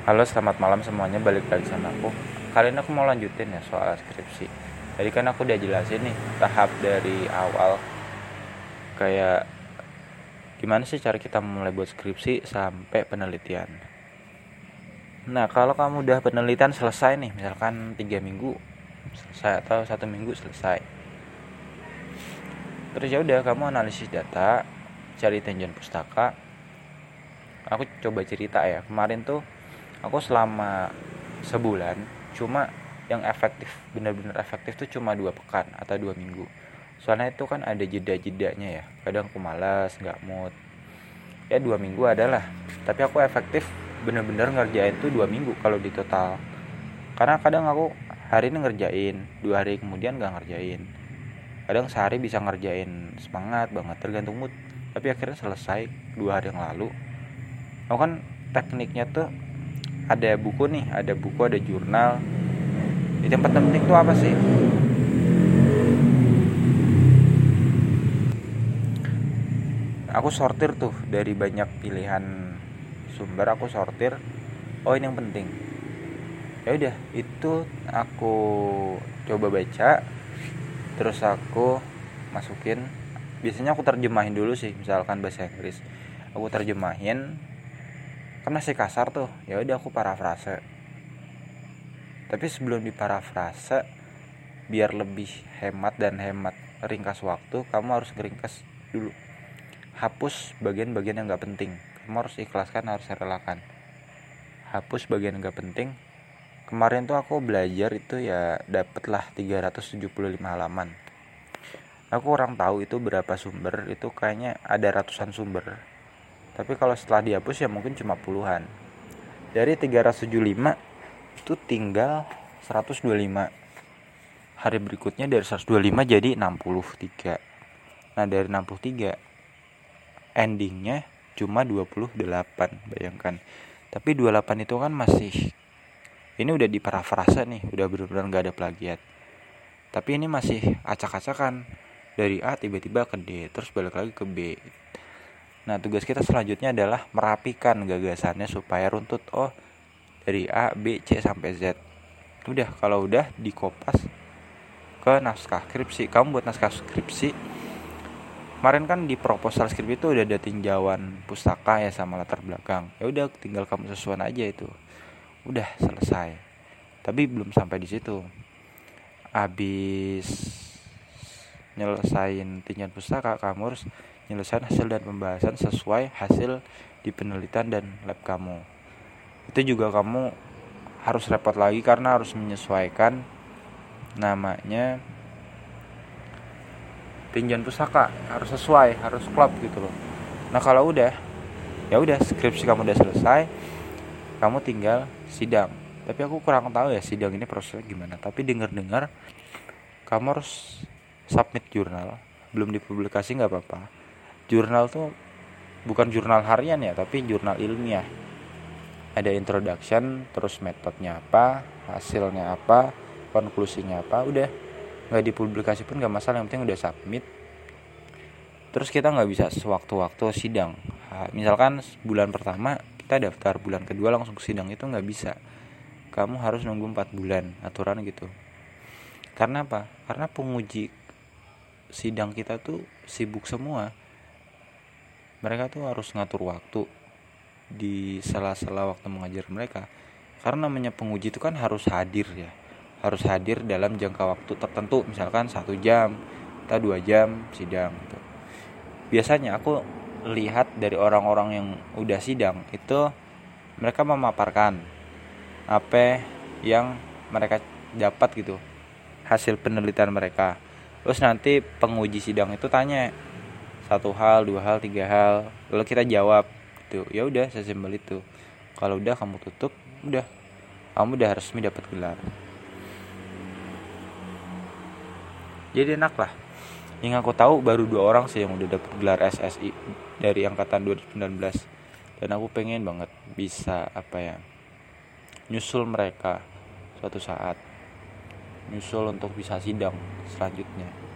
Halo selamat malam semuanya balik lagi sama aku. Kali ini aku mau lanjutin ya soal skripsi. Tadi kan aku udah jelasin nih tahap dari awal. Kayak gimana sih cara kita mulai buat skripsi sampai penelitian? Nah kalau kamu udah penelitian selesai nih Misalkan 3 minggu selesai atau satu minggu selesai. Terus ya udah kamu analisis data Cari tinjauan pustaka. Aku coba cerita ya Kemarin tuh aku selama sebulan cuma yang efektif benar-benar efektif tuh cuma dua pekan atau dua minggu. Soalnya itu kan ada jeda-jedanya ya. Kadang aku malas nggak mood. Ya dua minggu adalah tapi aku efektif bener-bener ngerjain tuh dua minggu kalau di total. Karena kadang aku hari ini ngerjain dua hari kemudian nggak ngerjain. Kadang sehari bisa ngerjain semangat banget tergantung mood. Tapi akhirnya selesai dua hari yang lalu. Aku kan tekniknya tuh ada buku nih ada buku ada jurnal. Di tempat penting tuh apa sih? Aku sortir tuh dari banyak pilihan sumber aku sortir. Oh ini yang penting. Ya udah itu aku coba baca terus aku masukin. Biasanya aku terjemahin dulu sih misalkan bahasa Inggris. Aku terjemahin kan masih kasar tuh. Ya udah aku parafrase. Tapi sebelum diparafrase biar lebih hemat dan hemat ringkas waktu kamu harus ngeringkas dulu. Hapus bagian-bagian yang gak penting. Kamu harus ikhlaskan harus relakan. Hapus bagian yang gak penting. Kemarin tuh aku belajar itu ya dapatlah 375 halaman. Aku kurang tahu itu berapa sumber. Itu kayaknya ada ratusan sumber tapi kalau setelah dihapus ya mungkin cuma puluhan. Dari 375 itu tinggal 125 hari berikutnya dari 125 jadi 63 nah dari 63 endingnya cuma 28 bayangkan. Tapi 28 itu kan masih ini udah di parafrase nih udah benar-benar nggak ada plagiat. Tapi ini masih acak-acakan. Dari A tiba-tiba ke D terus balik lagi ke B Nah, tugas kita selanjutnya adalah merapikan gagasannya supaya runtut oh dari A, B, C sampai Z. Udah, kalau udah dikopas ke naskah skripsi. Kamu buat naskah skripsi. Kemarin kan di proposal skripsi itu udah ada tinjauan pustaka ya sama latar belakang. Ya udah tinggal kamu sesuaikan aja itu. Udah selesai. Tapi belum sampai di situ. Habis nyelesain tinjauan pustaka kamu harus penyelesaian hasil dan pembahasan sesuai hasil di penelitian dan lab kamu. Itu juga kamu harus repot lagi karena harus menyesuaikan namanya tinjauan pusaka harus sesuai harus klop gitu loh. Nah kalau udah ya udah skripsi kamu udah selesai kamu tinggal sidang. Tapi aku kurang tahu ya sidang ini prosesnya gimana. Tapi dengar dengar kamu harus submit jurnal belum dipublikasi nggak apa-apa. Jurnal tuh bukan jurnal harian ya tapi jurnal ilmiah. Ada introduction terus metodenya apa hasilnya apa konklusinya apa udah. Nggak dipublikasi pun nggak masalah yang penting udah submit. Terus kita nggak bisa sewaktu-waktu sidang. Misalkan bulan pertama kita daftar bulan kedua langsung sidang itu nggak bisa. Kamu harus nunggu 4 bulan aturan gitu. Karena apa? Karena penguji sidang kita tuh sibuk semua. Mereka tuh harus ngatur waktu di sela-sela waktu mengajar mereka. Karena namanya penguji itu kan harus hadir ya. Harus hadir dalam jangka waktu tertentu. Misalkan satu jam atau dua jam sidang gitu. biasanya aku lihat dari orang-orang yang udah sidang itu mereka memaparkan apa yang mereka dapat gitu. Hasil penelitian mereka terus nanti penguji sidang itu tanya satu hal dua hal tiga hal. Lalu kita jawab gitu. Ya udah sesimpel itu. Kalau udah kamu tutup udah. Kamu udah resmi dapat gelar. Jadi enak lah yang aku tahu baru dua orang sih yang udah dapat gelar SSI dari angkatan 2019 dan aku pengen banget bisa apa ya nyusul mereka suatu saat nyusul untuk bisa sidang selanjutnya